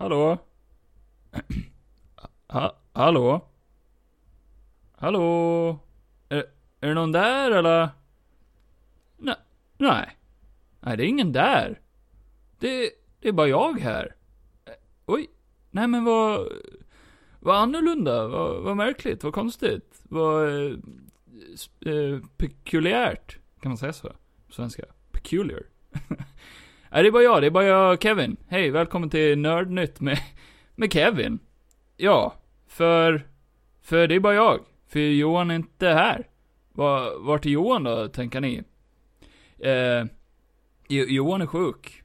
Hallå? Ha, hallå? Hallå? Är, är det någon där eller? Nej, nej. Nej, det är ingen där. Det, det är bara jag här. Eh, oj. Nej men vad, vad annorlunda, vad, vad märkligt, vad konstigt, vad eh, eh, pekuliärt. Kan man säga så? På svenska? Peculiar. Nej, det är bara jag, det är bara jag, Kevin. Hej, välkommen till Nördnytt med, med Kevin. Ja, för, för det är bara jag. För Johan är inte här. Var, vart är Johan då, tänker ni? Eh, Johan är sjuk.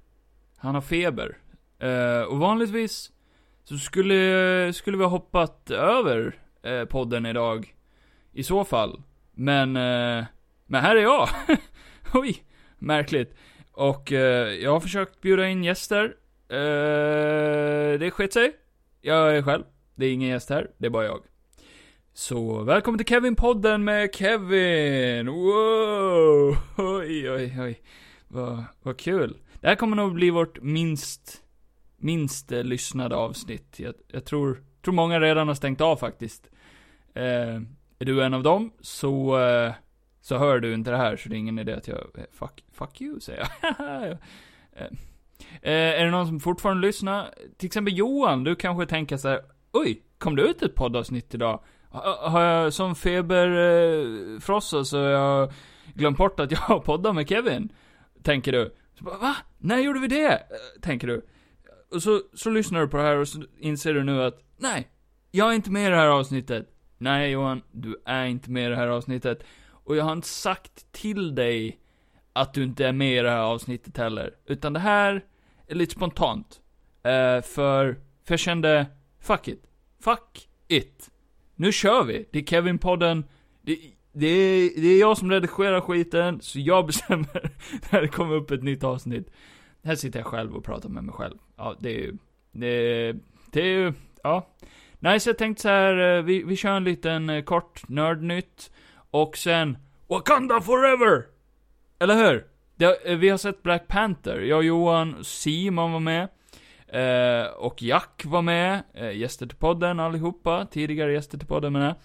Han har feber. Eh, och vanligtvis så skulle, skulle vi ha hoppat över eh, podden idag. I så fall. Men, eh, men här är jag. Oj, märkligt. Och eh, jag har försökt bjuda in gäster. Eh, det sket sig. Jag är själv. Det är ingen gäst här, det är bara jag. Så välkommen till Kevin-podden med Kevin! Wow! Oj, oj, oj. Vad, vad kul. Det här kommer nog bli vårt minst, minst eh, lyssnade avsnitt. Jag, jag tror, tror många redan har stängt av faktiskt. Eh, är du en av dem, så, eh, så hör du inte det här, så det är ingen idé att jag, fuck, fuck you, säger jag. Eh, eh, är det någon som fortfarande lyssnar? Till exempel Johan, du kanske tänker så här, oj, kom det ut ett poddavsnitt idag? Har jag som feberfrossa eh, så har jag glömt bort att jag har poddat med Kevin? Tänker du. Så bara, va? När gjorde vi det? Eh, tänker du. Och så, så lyssnar du på det här och så inser du nu att, nej, jag är inte med i det här avsnittet. Nej Johan, du är inte med i det här avsnittet. Och jag har inte sagt till dig att du inte är med i det här avsnittet heller. Utan det här är lite spontant. Uh, för, för jag kände, fuck it. Fuck it. Nu kör vi. Det är Kevin-podden. Det, det, är, det är jag som redigerar skiten, så jag bestämmer när det kommer upp ett nytt avsnitt. Här sitter jag själv och pratar med mig själv. Ja, det är ju, det, är- det är ju, ja. Nej, så jag tänkte så här, eh, vi, vi kör en liten eh, kort nördnytt. Och sen, Wakanda forever! Eller hur? Det, eh, vi har sett Black Panther. Jag, Johan, Simon var med. Eh, och Jack var med. Eh, gäster till podden allihopa. Tidigare gäster till podden menar jag.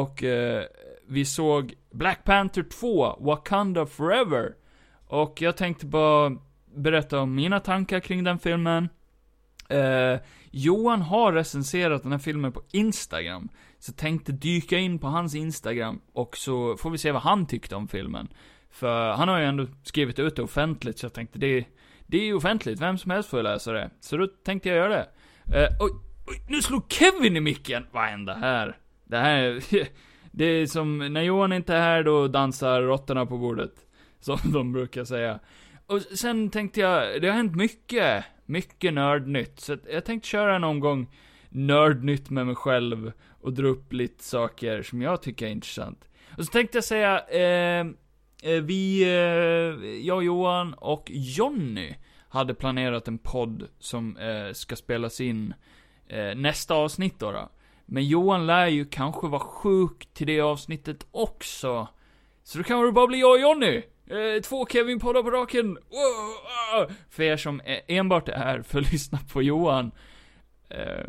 Och eh, vi såg Black Panther 2, Wakanda Forever. Och jag tänkte bara berätta om mina tankar kring den filmen. Eh, Johan har recenserat den här filmen på Instagram. Så tänkte dyka in på hans Instagram och så får vi se vad han tyckte om filmen. För han har ju ändå skrivit ut det offentligt, så jag tänkte det, det är ju offentligt, vem som helst får ju läsa det. Så då tänkte jag göra det. Eh, oj, oj, nu slog Kevin i micken! Vad hände här? Det här, det är som, när Johan inte är här då dansar råttorna på bordet. Som de brukar säga. Och sen tänkte jag, det har hänt mycket, mycket nördnytt. Så jag tänkte köra en omgång nördnytt med mig själv och dra upp lite saker som jag tycker är intressant. Och så tänkte jag säga, eh, eh vi, eh, jag, Johan och Jonny hade planerat en podd som eh, ska spelas in eh, nästa avsnitt då, då. Men Johan lär ju kanske vara sjuk till det avsnittet också. Så då kan det bara bli jag och Jonny. Eh, två Kevin-poddar på raken. Oh, oh. För er som eh, enbart är här för att lyssna på Johan. Eh,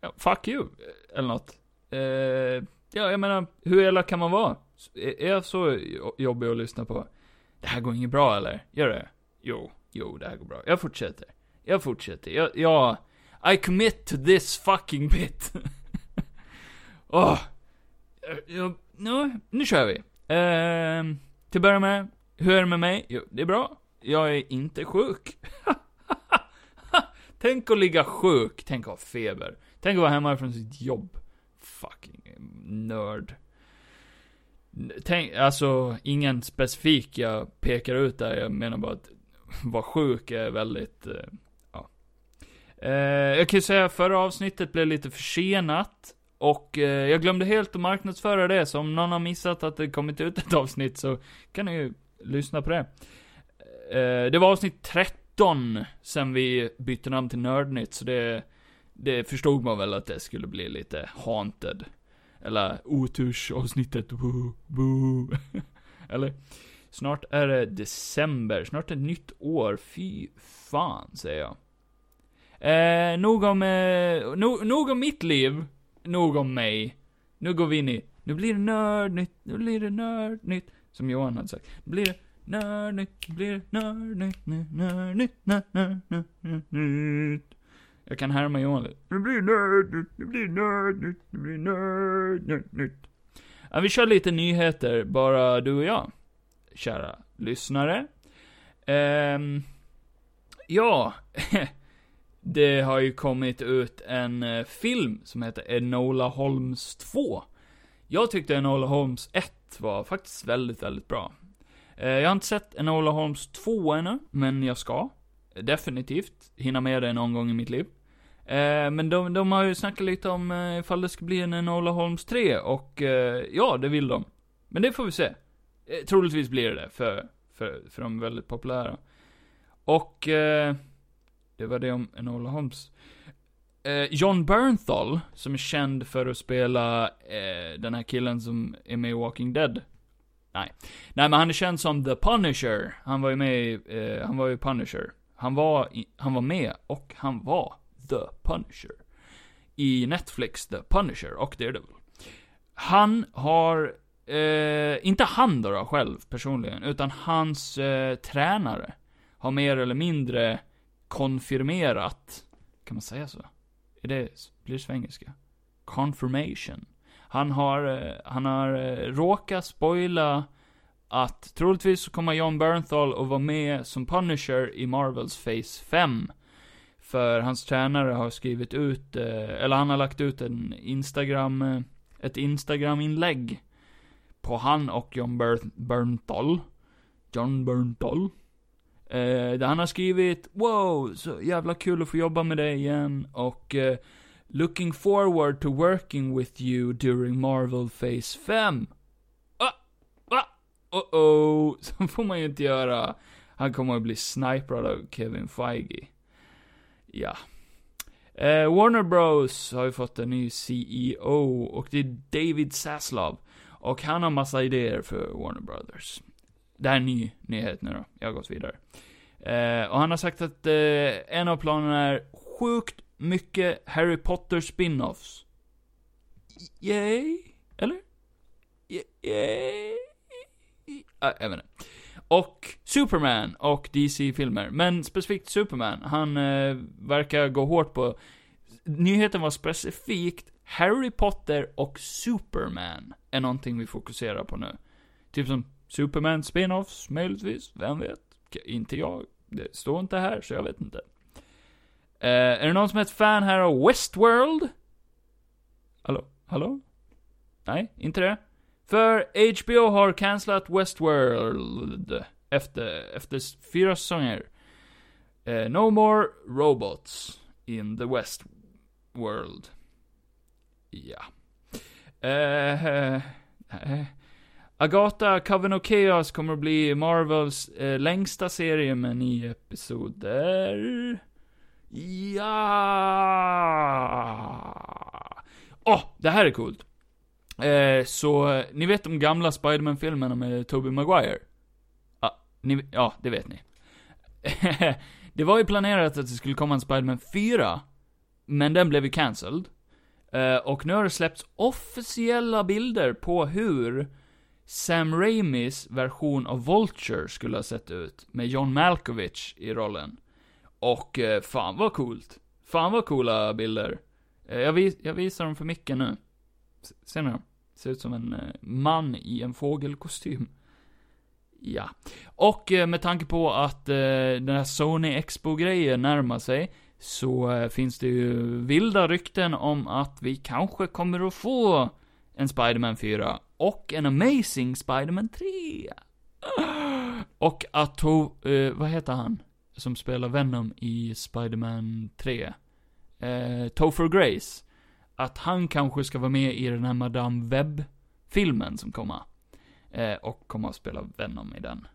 ja, fuck you. Eller något. Eh, ja, jag menar, hur elak kan man vara? Är jag så jobbig att lyssna på? Det här går inget bra eller? Gör det? Jo, jo, det här går bra. Jag fortsätter. Jag fortsätter. Jag, jag I commit to this fucking bit. Åh. Eh, oh. jag- nu, nu kör vi. Eh, till att börja med, hur är det med mig? Jo, det är bra. Jag är inte sjuk. Tänk att ligga sjuk. Tänk att ha feber. Tänk att vara hemma från sitt jobb. Fucking nörd. Tänk, alltså, ingen specifik jag pekar ut där. Jag menar bara att vara sjuk är väldigt, eh, ja. Eh, jag kan ju säga att förra avsnittet blev lite försenat. Och eh, jag glömde helt att marknadsföra det, så om någon har missat att det kommit ut ett avsnitt så kan ni ju lyssna på det. Det var avsnitt 13 sen vi bytte namn till Nördnytt, så det, det förstod man väl att det skulle bli lite haunted. Eller otursavsnittet. Eller? Snart är det december, snart är det nytt år, fy fan säger jag. Eh, nog om, eh, no, nog om mitt liv. Nog om mig. Nu går vi in i, nu blir det nördnytt, nu blir det nördnytt. Som Johan hade sagt. Nu blir det nördnytt, nu blir det nördnytt, nu- nördnytt, nördnytt. Jag kan härma Johan lite. Nu blir det nördnytt, nu blir det nördnytt, nu blir det nördnytt, nytt. Ja, vi kör lite nyheter, bara du och jag. Kära lyssnare. Ehm, ja, det har ju kommit ut en eh, film som heter Enola Holmes 2. Jag tyckte Enola Holmes 1 var faktiskt väldigt, väldigt bra. Eh, jag har inte sett Enola Holmes 2 ännu, men jag ska. Definitivt hinna med det någon gång i mitt liv. Eh, men de, de har ju snackat lite om eh, ifall det ska bli en Enola Holmes 3, och eh, ja, det vill de. Men det får vi se. Eh, troligtvis blir det det, för, för, för de är väldigt populära. Och, eh, det var det om Enola Holmes. Eh, John Bernthal, som är känd för att spela eh, den här killen som är med i Walking Dead. Nej. Nej, men han är känd som The Punisher. Han var ju med i, eh, han var ju Punisher. Han var, i, han var med och han var The Punisher. I Netflix The Punisher och Daredevil. Han har, eh, inte han då, då själv personligen, utan hans eh, tränare har mer eller mindre konfirmerat, kan man säga så? Är det, blir det svengelska? Confirmation. Han har, eh, han har eh, råkat spoila att troligtvis så kommer John Bernthal att vara med som Punisher i Marvels Phase 5. För hans tränare har skrivit ut, eh, eller han har lagt ut en Instagram, eh, ett Instagram-inlägg på han och John Ber- Bernthal. John Berntal. Eh, där han har skrivit Wow, så jävla kul att få jobba med dig igen och eh, Looking forward to working with you during Marvel Phase 5. Ah, ah, oh oh, så får man ju inte göra. Han kommer att bli sniprad av Kevin Feige. Ja. Eh, Warner Bros har ju fått en ny CEO och det är David Zaslav. Och han har massa idéer för Warner Brothers. Det här är en ny nyhet nu då. Jag har gått vidare. Eh, och han har sagt att eh, en av planerna är sjukt mycket Harry Potter spin-offs. Yay? Eller? Yay? Ah, jag vet inte. Och Superman och DC-filmer. Men specifikt Superman. Han eh, verkar gå hårt på... Nyheten var specifikt Harry Potter och Superman är någonting vi fokuserar på nu. Typ som Superman spin-offs, möjligtvis. Vem vet? Inte jag. Det står inte här, så jag vet inte. Eh, är det någon som är ett fan här av Westworld? Hallå? Hallå? Nej, inte det. För HBO har cancelat Westworld efter, efter fyra säsonger. Uh, no more robots in the West World. Ja. Eh, Uh, eh. Agatha Coven Chaos kommer att bli Marvels eh, längsta serie med nio episoder. Ja. Åh, oh, det här är coolt. Eh, så, eh, ni vet de gamla Spiderman-filmerna med Tobey Maguire? Ja, ni, ja, det vet ni. det var ju planerat att det skulle komma en Spiderman 4, men den blev ju cancelled. Eh, och nu har det släppts officiella bilder på hur Sam Raimis version av Vulture skulle ha sett ut, med John Malkovich i rollen. Och eh, fan vad coolt. Fan vad coola bilder. Eh, jag, vis jag visar dem för Micke nu. S- Ser ni dem? Ser ut som en eh, man i en fågelkostym. Ja. Och eh, med tanke på att eh, den här Sony Expo-grejen närmar sig, så finns det ju vilda rykten om att vi kanske kommer att få en Spider-Man 4 och en Amazing Spider-Man 3. Och att, to, eh, vad heter han? Som spelar Venom i Spider-Man 3. Eh, Topher Grace. Att han kanske ska vara med i den här Madame Webb-filmen som kommer. Eh, och kommer att spela Venom i den.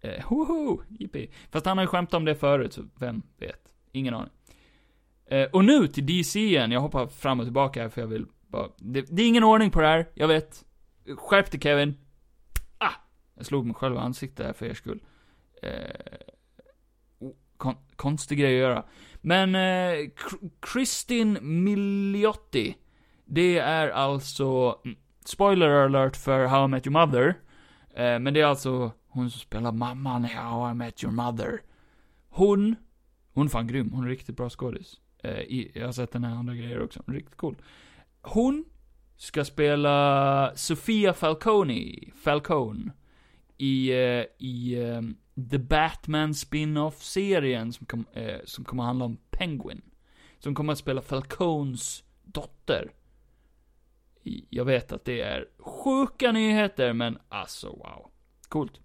Eh, hoho, yippie. Fast han har ju skämtat om det förut, så vem vet? Ingen aning. Eh, och nu till DC igen, jag hoppar fram och tillbaka här för jag vill bara, det, det är ingen ordning på det här, jag vet. Skärp dig Kevin. Ah! Jag slog mig själv i ansiktet här för er skull. Eh, kon, konstig grej att göra. Men, eh, Kristin Miliotti, det är alltså, mm, spoiler alert för How I Met Your Mother, eh, men det är alltså hon som spelar mamman i How I Met Your Mother. Hon, hon är fan grym, hon är riktigt bra skådis. Eh, i, jag har sett henne i andra grejer också, hon är riktigt cool. Hon ska spela Sofia Falcone, Falcone, i, eh, i eh, The Batman spin-off-serien som, kom, eh, som kommer handla om Penguin. Som kommer att spela Falcones dotter. Jag vet att det är sjuka nyheter, men alltså wow. Coolt.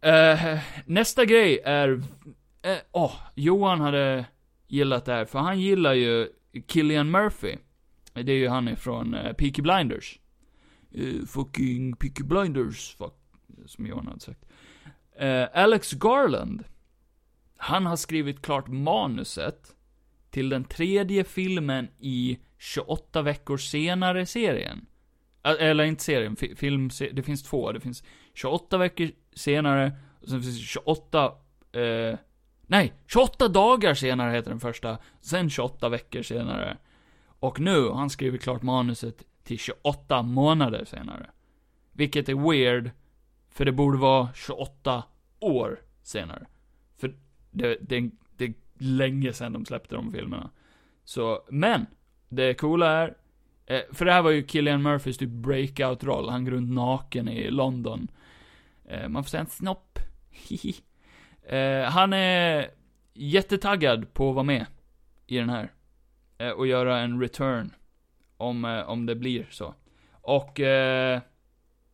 Eh, nästa grej är, eh, åh, Johan hade gillat det här, för han gillar ju Killian Murphy. Det är ju han ifrån eh, Peaky Blinders. Eh, fucking Peaky Blinders, fuck, som Johan hade sagt. Eh, Alex Garland, han har skrivit klart manuset till den tredje filmen i 28 veckor senare-serien. Eller inte serien, film, det finns två. Det finns 28 veckor senare, och sen finns det 28, eh, nej, 28 dagar senare heter den första, sen 28 veckor senare. Och nu har han skrivit klart manuset till 28 månader senare. Vilket är weird, för det borde vara 28 år senare. För det, det, det är länge sedan de släppte de filmerna. Så, men, det coola är, eh, för det här var ju Killian Murphys typ breakout-roll, han går runt naken i London. Eh, man får säga en snopp. Eh, han är jättetaggad på att vara med i den här. Och göra en return. Om, om det blir så. Och, eh,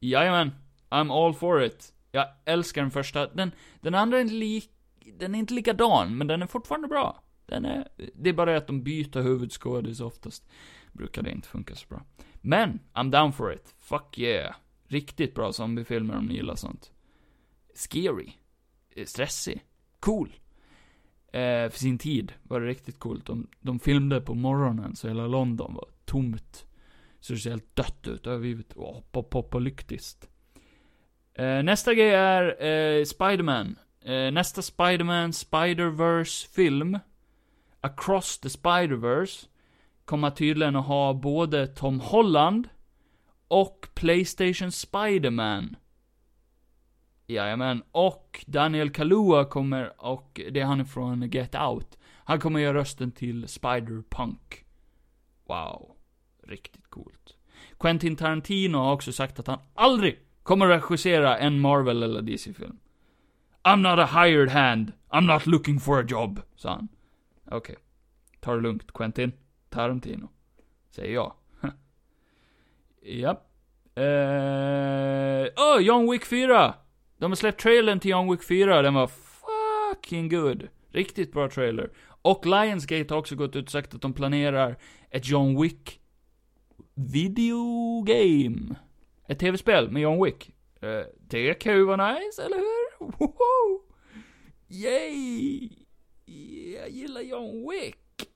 jajamän. I'm all for it. Jag älskar den första. Den, den andra är inte lik, den är inte likadan, men den är fortfarande bra. Den är, det är bara det att de byter huvudskådis oftast. Brukar det inte funka så bra. Men, I'm down for it. Fuck yeah. Riktigt bra zombiefilmer om ni gillar sånt. Scary. Eh, stressig. Cool. Eh, för sin tid var det riktigt coolt. De, de filmade på morgonen så hela London var tomt. Så det ser helt dött ut, övergivet och apokalyptiskt. lyktiskt. Eh, nästa grej är eh, Spiderman. Eh, nästa Spiderman Spider-Verse film Across the Spider-Verse kommer tydligen att ha både Tom Holland och Playstation Spider-Man. Jajamän, och Daniel Kalua kommer, och det är han från Get Out. Han kommer göra rösten till Spider-Punk. Wow. Riktigt coolt. Quentin Tarantino har också sagt att han aldrig kommer regissera en Marvel eller DC-film. I'm not a hired hand. I'm not looking for a job, sa han. Okej. Ta det lugnt, Quentin. Tarantino. Säger jag. Japp. Eh, oh, John Wick 4! De har släppt trailern till John Wick 4, den var fucking good. Riktigt bra trailer. Och Lionsgate har också gått ut och sagt att de planerar ett John Wick videogame. Ett tv-spel med John Wick. Eh, det kan ju vara nice, eller hur? Woho! Yay! Jag gillar John Wick.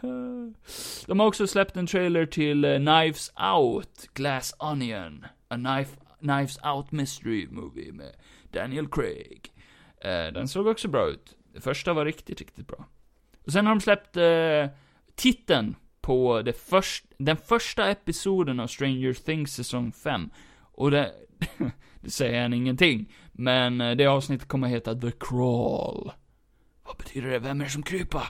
De har också släppt en trailer till eh, Knives Out, Glass Onion. A knife, Knives Out Mystery Movie med Daniel Craig. Eh, den såg också bra ut. Det första var riktigt, riktigt bra. Och sen har de släppt eh, titeln på det först, den första episoden av Stranger Things säsong 5. Och det, det säger än ingenting. Men eh, det avsnittet kommer heta The Crawl. Vad betyder det? Vem är det som krypa?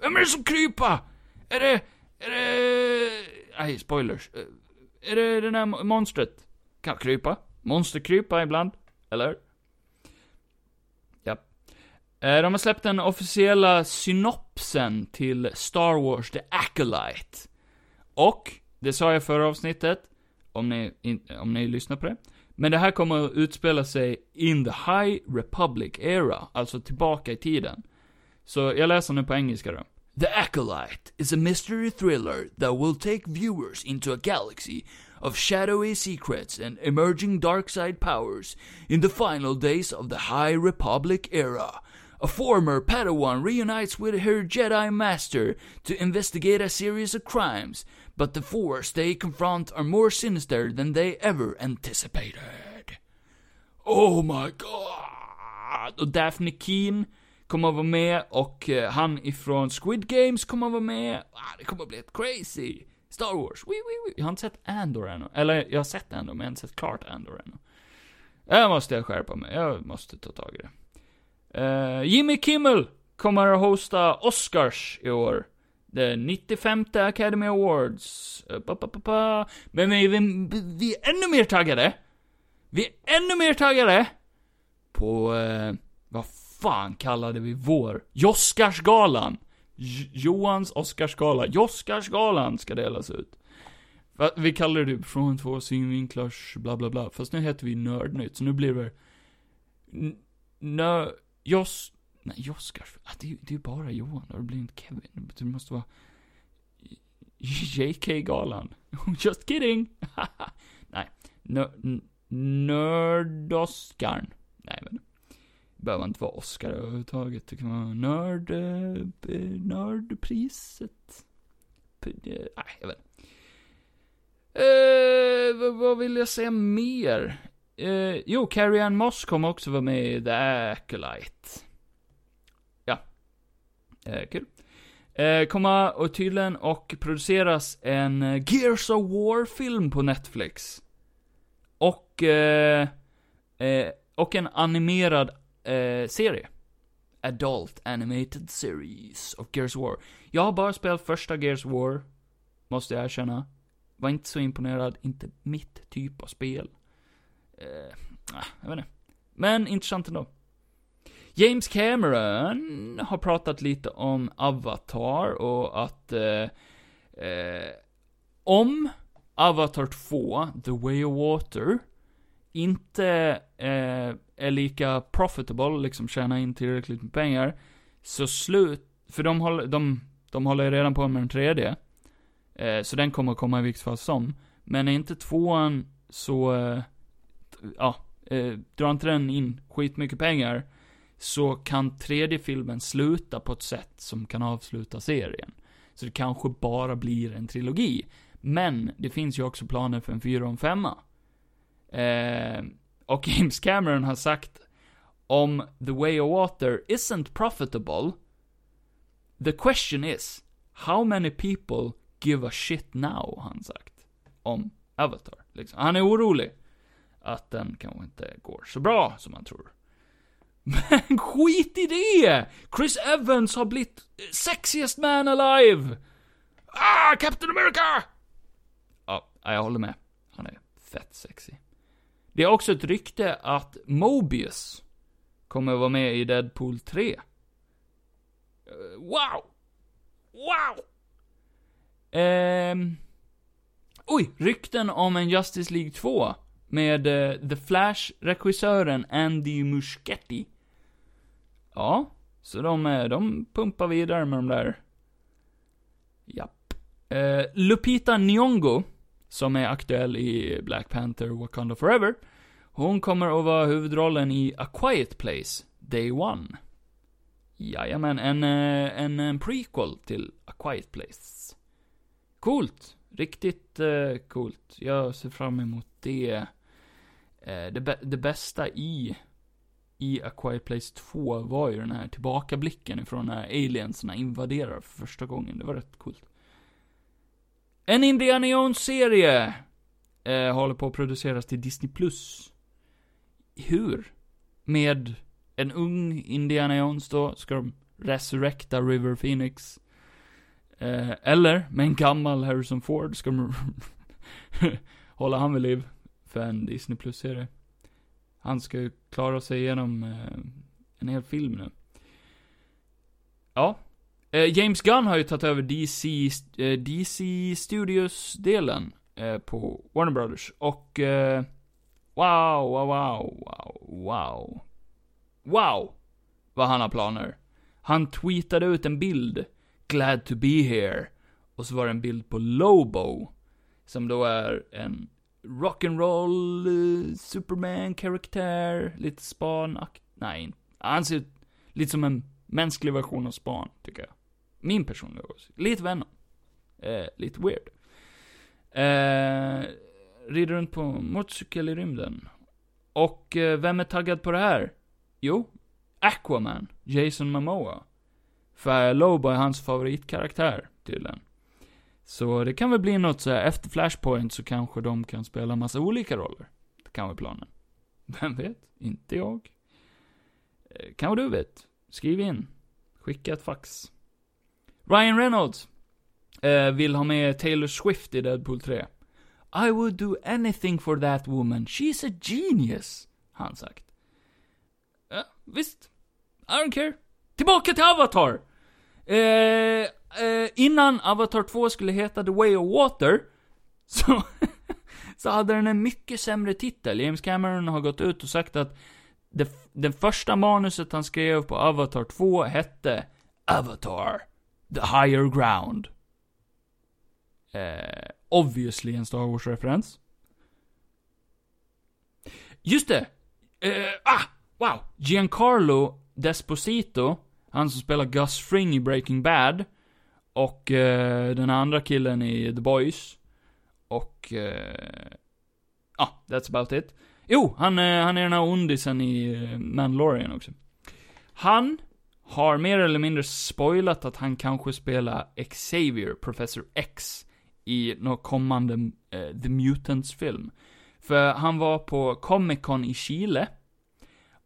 Vem är det som krypa? Är det, är det... Nej, spoilers. Eh, är det det där monstret? Kan krypa? Monster krypa ibland? Eller? Eh, de har släppt den officiella synopsen till Star Wars The Acolyte. Och, det sa jag i förra avsnittet, om ni, in, om ni lyssnar på det. Men det här kommer att utspela sig in the High Republic era, alltså tillbaka i tiden. Så jag läser nu på engelska då. The Acolyte is a mystery thriller that will take viewers into a galaxy of shadowy secrets and emerging dark side powers in the final days of the High Republic era. A former Padawan reunites with her Jedi Master to investigate a series of crimes, but the force they confront are more sinister than they ever anticipated. Oh my god! Och Daphne Keen kommer att vara med och eh, han ifrån Squid Games kommer att vara med. Ah, det kommer att bli ett crazy. Star Wars, wee, wee, wee. Jag har inte sett Andor ännu. Eller, jag har sett Andor, men jag har inte sett klart Andor ännu. Jag måste skärpa mig, jag måste ta tag i det. Uh, Jimmy Kimmel kommer att hosta Oscars i år. Det 95 Academy Awards. Uh, Men vi, vi, vi är ännu mer taggade. Vi är ännu mer taggade på, uh, vad fan kallade vi vår? Joskarsgalan. Johans Oscarsgala. Joskarsgalan ska delas ut. Vi kallar det från två synvinklars bla bla bla. Fast nu heter vi Nördnytt, så nu blir det... Nö... Jos... Nej, Joskars... Ah, det, det är ju bara Johan, det blir inte Kevin. Det måste vara... JK-galan. Just kidding! Nej. Nö... Nördoskarn. Nej, men behöver inte vara Oscar överhuvudtaget. Det kan vara nörd, eh, nördpriset. Nej, jag vet eh, vad, vad vill jag säga mer? Eh, jo, Carrie Ann Moss kommer också vara med i The Acolyte. Ja. Eh, kul. Eh, kommer och tydligen och produceras en eh, Gears of War-film på Netflix. Och, eh, eh, och en animerad eh, serie. Adult Animated Series of Gears of War. Jag har bara spelat första Gears of War, måste jag erkänna. Var inte så imponerad, inte mitt typ av spel. Eh, ah, jag vet inte. Men intressant ändå. James Cameron har pratat lite om Avatar och att eh, eh, om Avatar 2, The Way of Water, inte eh, är lika profitable, liksom tjäna in tillräckligt med pengar, så slut, för de håller, de, de håller redan på med den tredje. Eh, så den kommer komma i vilket fall som. Men är inte tvåan så, eh, ja, eh, drar inte den in skitmycket pengar, så kan tredje filmen sluta på ett sätt som kan avsluta serien. Så det kanske bara blir en trilogi. Men det finns ju också planer för en fyra och en femma. Eh, och James Cameron har sagt om The Way of Water isn't profitable, the question is, how many people give a shit now, har han sagt. Om Avatar, liksom. Han är orolig att den kanske inte går så bra som man tror. Men skit i det! Chris Evans har blivit eh, sexiest man alive! Ah, Captain America! Ja, jag håller med. Han är fett sexy. Det är också ett rykte att Mobius kommer vara med i Deadpool 3. Eh, wow! Wow! Ehm... Oj, rykten om en Justice League 2 med uh, The Flash-regissören Andy Muschietti. Ja, så de, eh, de pumpar vidare med de där. Japp. Uh, Lupita Nyong'o som är aktuell i Black Panther Wakanda Forever. Hon kommer att vara huvudrollen i A Quiet Place, Day One. Jajamän, en, en, en prequel till A Quiet Place. Coolt. Riktigt uh, coolt. Jag ser fram emot det. Eh, det, det bästa i, i A Quiet Place 2 var ju den här tillbakablicken ifrån när alienserna invaderar för första gången. Det var rätt coolt. En Indiana Jones-serie eh, håller på att produceras till Disney+. Plus. Hur? Med en ung Indiana Jones då, ska de resurrecta River Phoenix. Eh, eller med en gammal Harrison Ford, ska de hålla han vid liv för en Disney Plus-serie. Han ska ju klara sig igenom eh, en hel film nu. Ja, Eh, James Gunn har ju tagit över DC, eh, DC Studios-delen eh, på Warner Brothers. Och, eh, wow, wow, wow, wow, wow. Wow! Vad han har planer. Han tweetade ut en bild, glad to be here. Och så var det en bild på Lobo. Som då är en rock'n'roll eh, uh, Superman-karaktär, lite span Nej, han ser ut lite som en mänsklig version av span, tycker jag. Min personliga åsikt. Lite Venom. Eh, lite weird. Eh, rider runt på motorcykel i rymden. Och eh, vem är taggad på det här? Jo, Aquaman, Jason Momoa. För Lobo är hans favoritkaraktär, tydligen. Så det kan väl bli något så här, efter Flashpoint så kanske de kan spela massa olika roller. Det kan vara planen. Vem vet? Inte jag. Eh, kanske du vet? Skriv in. Skicka ett fax. Ryan Reynolds eh, vill ha med Taylor Swift i Deadpool 3. I would do anything for that woman. She's a genius, har han sagt. Ja, visst. I don't care. Tillbaka till Avatar! Eh, eh, innan Avatar 2 skulle heta The Way of Water, så, så hade den en mycket sämre titel. James Cameron har gått ut och sagt att det, det första manuset han skrev på Avatar 2 hette Avatar, The Higher Ground. Eh, obviously en Star Wars-referens. Just det! Eh, ah! Wow! Giancarlo Desposito, han som spelar Gus Fring i Breaking Bad, och eh, den andra killen i The Boys, och... Ja, ah, that's about it. Jo, han, eh, han är den här ondisen i eh, Mandalorian också. Han har mer eller mindre spoilat att han kanske spelar Xavier, Professor X, i någon kommande eh, The Mutants-film. För han var på Comic Con i Chile,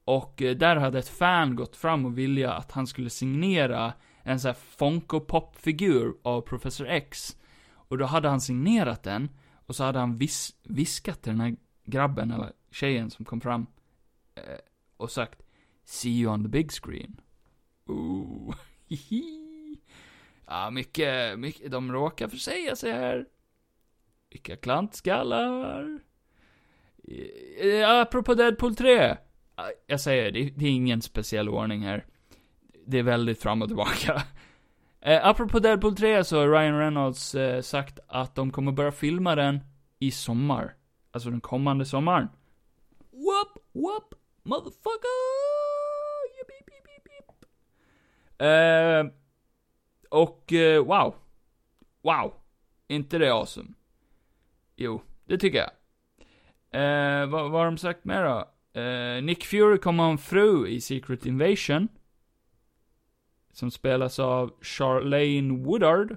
och eh, där hade ett fan gått fram och vilja att han skulle signera en sån här Funko Pop-figur av Professor X. Och då hade han signerat den, och så hade han vis viskat till den här grabben, eller tjejen som kom fram, eh, och sagt See you on the big screen. Ooh, hihi. Ja, mycket, mycket, de råkar försäga sig här. Vilka klantskallar. Eh, apropå Deadpool 3. Ah, jag säger, det, det är ingen speciell ordning här. Det är väldigt fram och tillbaka. Eh, apropå Deadpool 3 så har Ryan Reynolds eh, sagt att de kommer börja filma den i sommar. Alltså den kommande sommaren. Whoop, whoop, motherfucker! Yip, yip, yip, yip. Eh, och, eh, wow. Wow. inte det awesome? Jo, det tycker jag. Eh, vad, vad har de sagt mer då? Eh, Nick Fury kommer ha en fru i Secret Invasion. Som spelas av Charlene Woodard.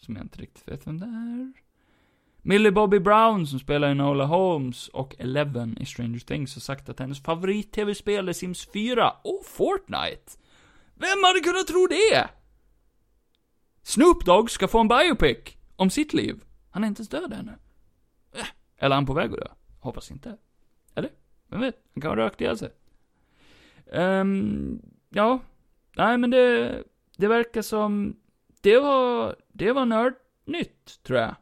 Som jag inte riktigt vet vem det är. Millie Bobby Brown som spelar Enola Holmes och Eleven i Stranger Things har sagt att hennes favorit-tv-spel är Sims 4 och Fortnite. Vem hade kunnat tro det? Snoop Dogg ska få en biopic om sitt liv. Han är inte ens död ännu. Äh, eller är han på väg att dö? Hoppas inte. Eller? Vem vet? Han kan ha rökt ihjäl sig. Ehm, ja. Nej, men det, det verkar som, det var, det var nördnytt, tror jag.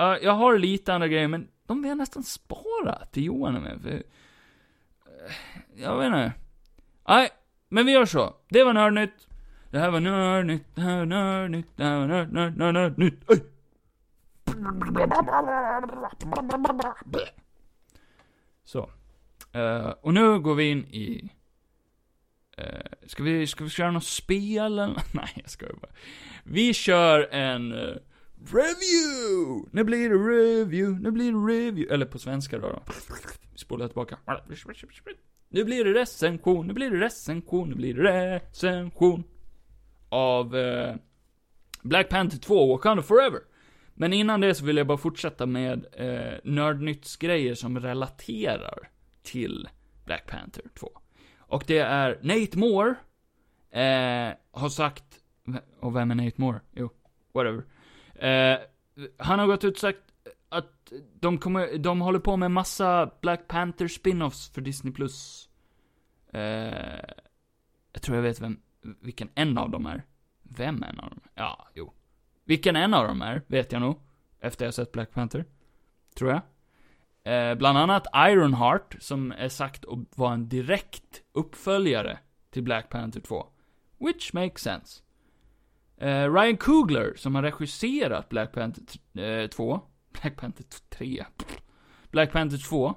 Uh, jag har lite andra grejer, men de vill jag nästan spara till Johan och mig, för... uh, Jag vet inte. Nej, men vi gör så. Det var nördnytt. Det här var nördnytt, det här var nördnytt, det här var nörd, nörd, nörd, nördnytt. Oj! Så. Uh, och nu går vi in i... Uh, ska vi, ska vi köra något spel eller? Nej, jag skojar bara. Vi kör en eh, review! Nu blir det review, nu blir det review. Eller på svenska då. då. Spola spolar tillbaka. Nu blir det recension, nu blir det recension, nu blir det recension. Av eh, Black Panther 2, Wakanda Forever. Men innan det så vill jag bara fortsätta med eh, nördnyttsgrejer som relaterar till Black Panther 2. Och det är Nate Moore, eh, har sagt, och vem är Nate Moore? Jo, whatever. Eh, han har gått ut och sagt att de kommer, de håller på med massa Black Panther spin-offs för Disney+. Plus. Eh, jag tror jag vet vem, vilken en av dem är. Vem en av dem? Ja, jo. Vilken en av dem är, vet jag nog. Efter jag sett Black Panther. Tror jag. Eh, bland annat Ironheart, som är sagt att vara en direkt uppföljare till Black Panther 2. Which makes sense. Eh, Ryan Coogler, som har regisserat Black Panther eh, 2. Black Panther 3. Black Panther 2.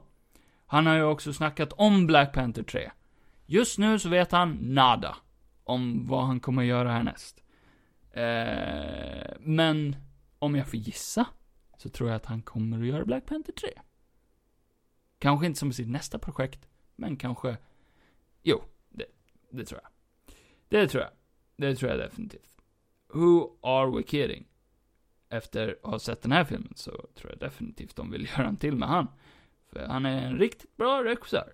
Han har ju också snackat om Black Panther 3. Just nu så vet han nada. Om vad han kommer göra härnäst. Eh, men, om jag får gissa, så tror jag att han kommer att göra Black Panther 3. Kanske inte som sitt nästa projekt, men kanske... Jo, det, Det tror jag. Det tror jag. Det tror jag definitivt. Who are we kidding? Efter att ha sett den här filmen så tror jag definitivt de vill göra en till med han. För han är en riktigt bra regissör.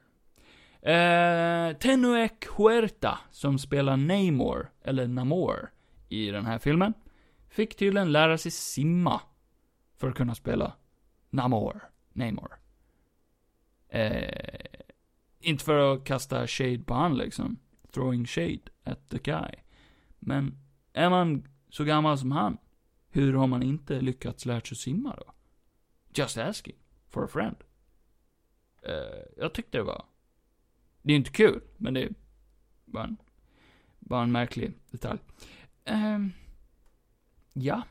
Eh, Tenuec Huerta, som spelar Namor, eller Namor, i den här filmen, fick tydligen lära sig simma för att kunna spela Namor, Namor. Eh, inte för att kasta shade på han liksom, throwing shade at the guy. Men, är man så gammal som han, hur har man inte lyckats lära sig simma då? Just asking, for a friend. Eh, jag tyckte det var det är inte kul, men det är bara en, bara en märklig detalj. Eh, ja.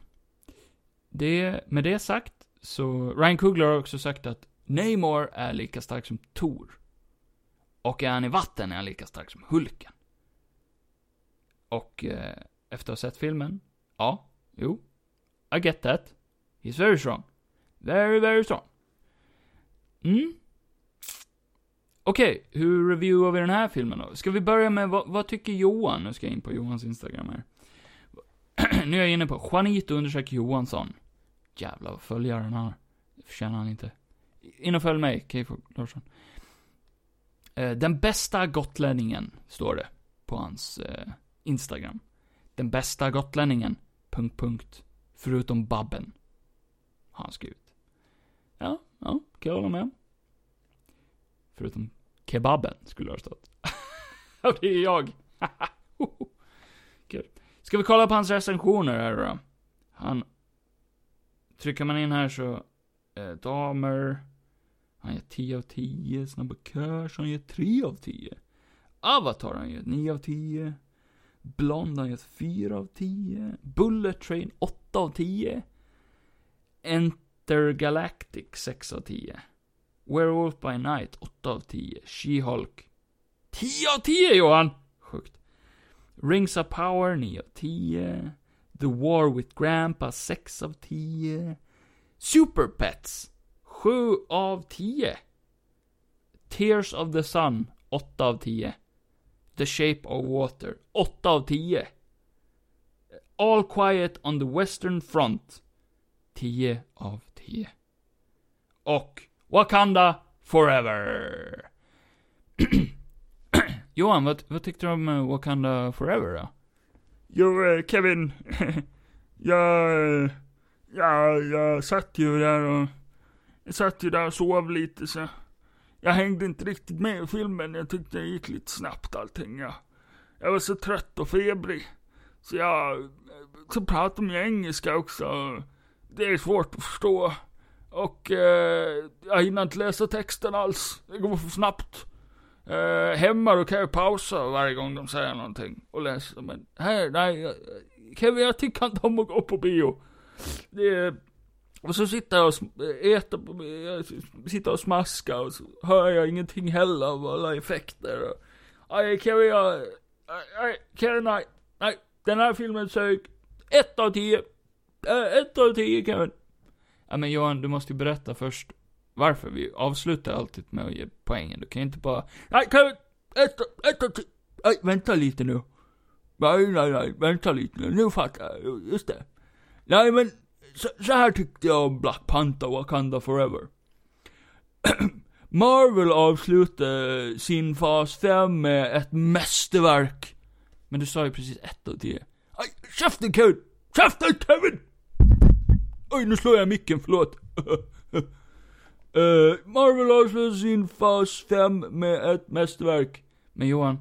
Det, med det sagt, så, Ryan Coogler har också sagt att Namor är lika stark som Thor. Och är han i vatten är han lika stark som Hulken. Och eh, efter att ha sett filmen, ja, jo, I get that. He's very strong. Very, very strong. Mm. Okej, okay, hur reviewar vi den här filmen då? Ska vi börja med, vad, vad tycker Johan? Nu ska jag in på Johans Instagram här. nu är jag inne på Juanito undersöker Johansson. Jävlar vad följare han har. Det förtjänar han inte. In och följ mig, Keyfo Larsson. Eh, den bästa gotlänningen, står det på hans eh, Instagram. Den bästa gotlänningen, punkt, punkt, förutom Babben. Har han skrivit. Ja, ja, kan jag hålla med. Förutom kebaben, skulle det ha stått. Ja, det är jag. Kul. Ska vi kolla på hans recensioner här då? Han... Trycker man in här så... Eh, damer... Han ger 10 av 10. Snabba Cash, han ger 3 av 10. Avatar, han ger 9 av 10. Blond, han ger 4 av 10. Bullet Train, 8 av 10. Intergalactic, 6 av 10. Werewolf by Night, 8 av 10. She-Hulk, 10 av 10 Johan! Sjukt. Rings of Power, 9 av 10. The War with Grandpa, 6 av 10. Super Pets, 7 av 10. Tears of the Sun, 8 av 10. The Shape of Water, 8 av 10. All Quiet on the Western Front, 10 av 10. Och Wakanda Forever. Johan, vad, vad tyckte du om eh, Wakanda Forever då? Jo, eh, Kevin. jag, eh, jag, jag satt ju där och, jag satt ju där och sov lite så. Jag hängde inte riktigt med i filmen, jag tyckte det gick lite snabbt allting. Jag, jag var så trött och febrig. Så jag, så pratade de engelska också. Det är svårt att förstå. Och eh, jag hinner inte läsa texten alls. Det går för snabbt. Eh, hemma då kan jag pausa varje gång de säger någonting och läsa. Men här, nej. Kevin, jag tycker inte om att gå på bio. Det är, och så sitter jag och äter, jag sitter och smaskar och så hör jag ingenting heller av alla effekter. Nej, Kevin, jag, nej, Kevin, nej, nej. Den här filmen sög. Ett av tio. Eh, ett av tio, Kevin. Ja men Johan, du måste ju berätta först varför vi avslutar alltid med att ge poängen. Du kan ju inte bara, nej Kevin! Ett, ett, av tio. nej vänta lite nu. Nej, nej, nej, vänta lite nu, nu fattar jag, just det. Nej men, så, så här tyckte jag om Black Panther Wakanda Forever. Marvel avslutade sin fas 5 med ett mästerverk. Men du sa ju precis ett av tio. Aj, käften Kevin! Käften Kevin! Oj, nu slår jag micken, förlåt. uh, Marvel avslutar sin fas 5 med ett mästerverk. Men Johan,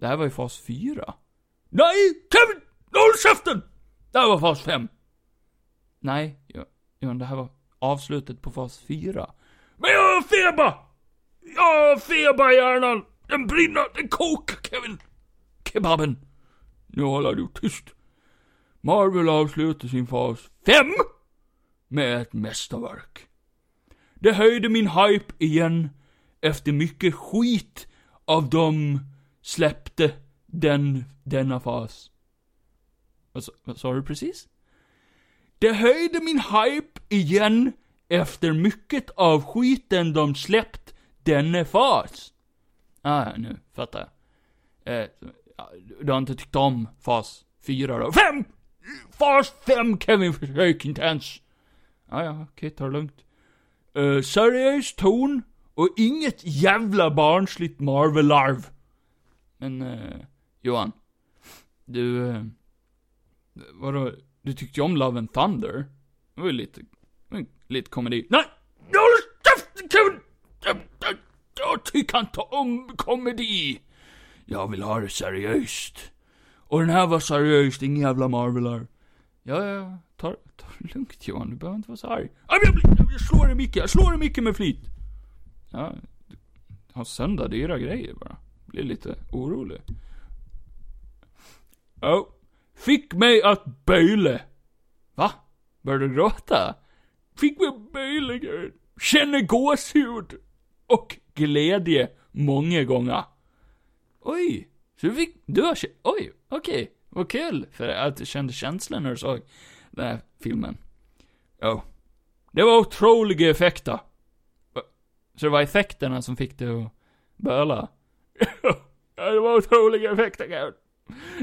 det här var ju fas 4. Nej, Kevin! Håll käften! Det här var fas 5. Nej, Johan, det här var avslutet på fas 4. Men jag har feber! Jag har feber i hjärnan! Den brinner, den kokar Kevin! Kebaben! Nu håller du tyst. Marvel avslutar sin fas 5 med ett mästerverk. Det höjde min hype igen efter mycket skit av dem släppte den, denna fas. Vad, vad sa du precis? Det höjde min hype igen efter mycket av skiten de släppt denna fas. Ah, nu fattar jag. Eh, du har inte tyckt om fas 4 då? Fem! Fas 5 Kevin, försök inte ens. Ah, ja, okej, ta det lugnt. Eh, seriös ton och inget jävla barnsligt Marvel-arv. Men, eh, Johan. Du, eh, vadå, du tyckte ju om Love and Thunder? Det var ju lite, lite komedi. Nej! Håll käften Kevin! Jag tycker inte om komedi. Jag vill ha det seriöst. Och den här var seriöst, inga jävla Marvelar. Ja, ja, ta, ta det lugnt Johan, du behöver inte vara så arg. Jag, jag, jag slår dig mycket, jag slår dig mycket med flit. Ja, du har sönder dyra grejer bara. Blir lite orolig. Oh fick mig att böle. Va? Började du gråta? Fick mig att böle, Känner gåshud. Och glädje många gånger. Oj, så du fick, du har, oj, okej, okay. vad kul, för att du kände känslan när du såg den här filmen. Ja. Oh. Det var otroliga effekter. Så det var effekterna som fick dig att böla? ja, det var otroliga effekter, Gerd.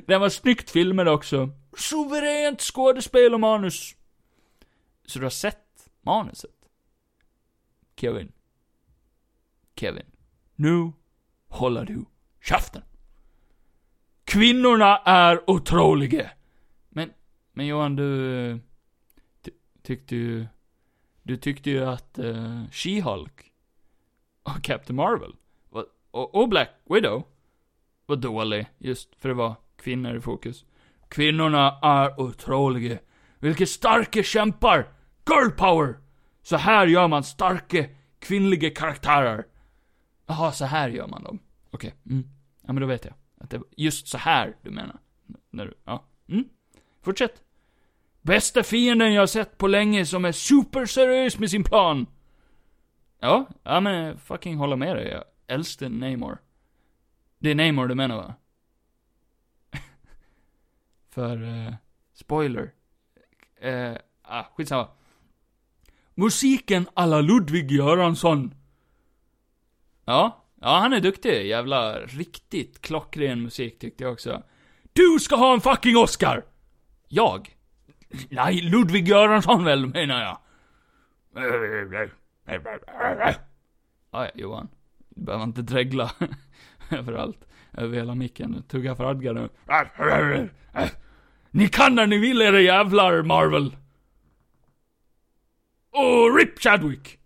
Den var snyggt filmad också. Suveränt skådespel och manus. Så du har sett manuset? Kevin. Kevin. Nu håller du käften. Kvinnorna är otroliga. Men, men Johan, du ty, tyckte ju, du tyckte ju att uh, She-Hulk och Captain Marvel och, och, och Black Widow var dålig, just för det var kvinnor i fokus. Kvinnorna är otroliga. Vilka starka kämpar! Girl power! Så här gör man starka kvinnliga karaktärer. Jaha, så här gör man dem. Okej, okay. mm. Ja men då vet jag. Att det var just så här du menar. När du, ja. Mm. Fortsätt. Bästa fienden jag sett på länge som är superseriös med sin plan. Ja, ja men fucking håller med dig. Jag älskar Namor. Det är Namor du menar va? För, uh, spoiler. Uh, ah, skitsamma. Musiken alla Ludvig Göransson. Ja, ja han är duktig. Jävla riktigt klockren musik tyckte jag också. Du ska ha en fucking Oscar! Jag? Nej, Ludvig Göransson väl, menar jag. Ja, Johan. Du behöver inte dregla överallt. Över hela micken. Tugga fradga nu. Ni kan när ni vill era jävlar, Marvel. Och RIP Chadwick!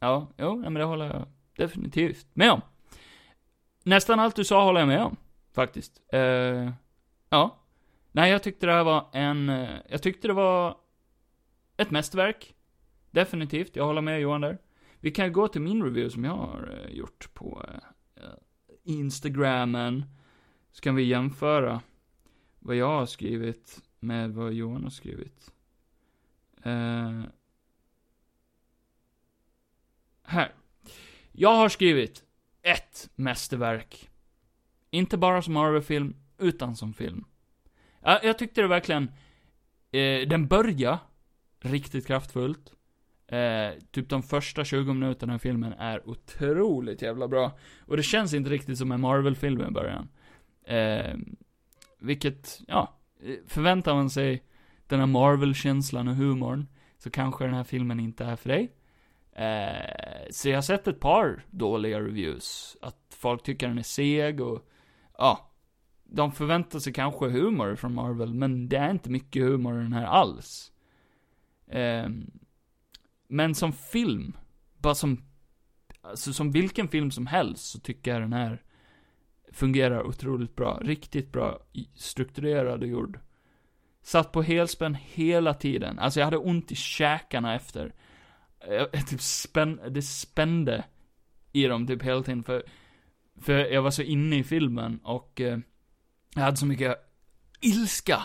Ja, jo, men det håller jag definitivt med om. Nästan allt du sa håller jag med om, faktiskt. Uh, ja. Nej, jag tyckte det här var en, uh, jag tyckte det var ett mästerverk. Definitivt, jag håller med Johan där. Vi kan gå till min review som jag har uh, gjort på Instagramen. Så kan vi jämföra vad jag har skrivit med vad Johan har skrivit. Uh, här. Jag har skrivit ett mästerverk. Inte bara som Marvel-film, utan som film. Jag, jag tyckte det verkligen, eh, den börjar riktigt kraftfullt. Eh, typ de första 20 minuterna i filmen är otroligt jävla bra. Och det känns inte riktigt som en Marvel-film i början. Eh, vilket, ja, förväntar man sig den här Marvel-känslan och humorn, så kanske den här filmen inte är för dig. Eh, så jag har sett ett par dåliga reviews. Att folk tycker den är seg och, ja. De förväntar sig kanske humor från Marvel, men det är inte mycket humor i den här alls. Eh, men som film, bara som, alltså som vilken film som helst, så tycker jag den här fungerar otroligt bra. Riktigt bra, strukturerad och gjord. Satt på helspänn hela tiden. Alltså jag hade ont i käkarna efter jag, typ spänn, det spände i dem typ hela tiden för, för jag var så inne i filmen och eh, jag hade så mycket ilska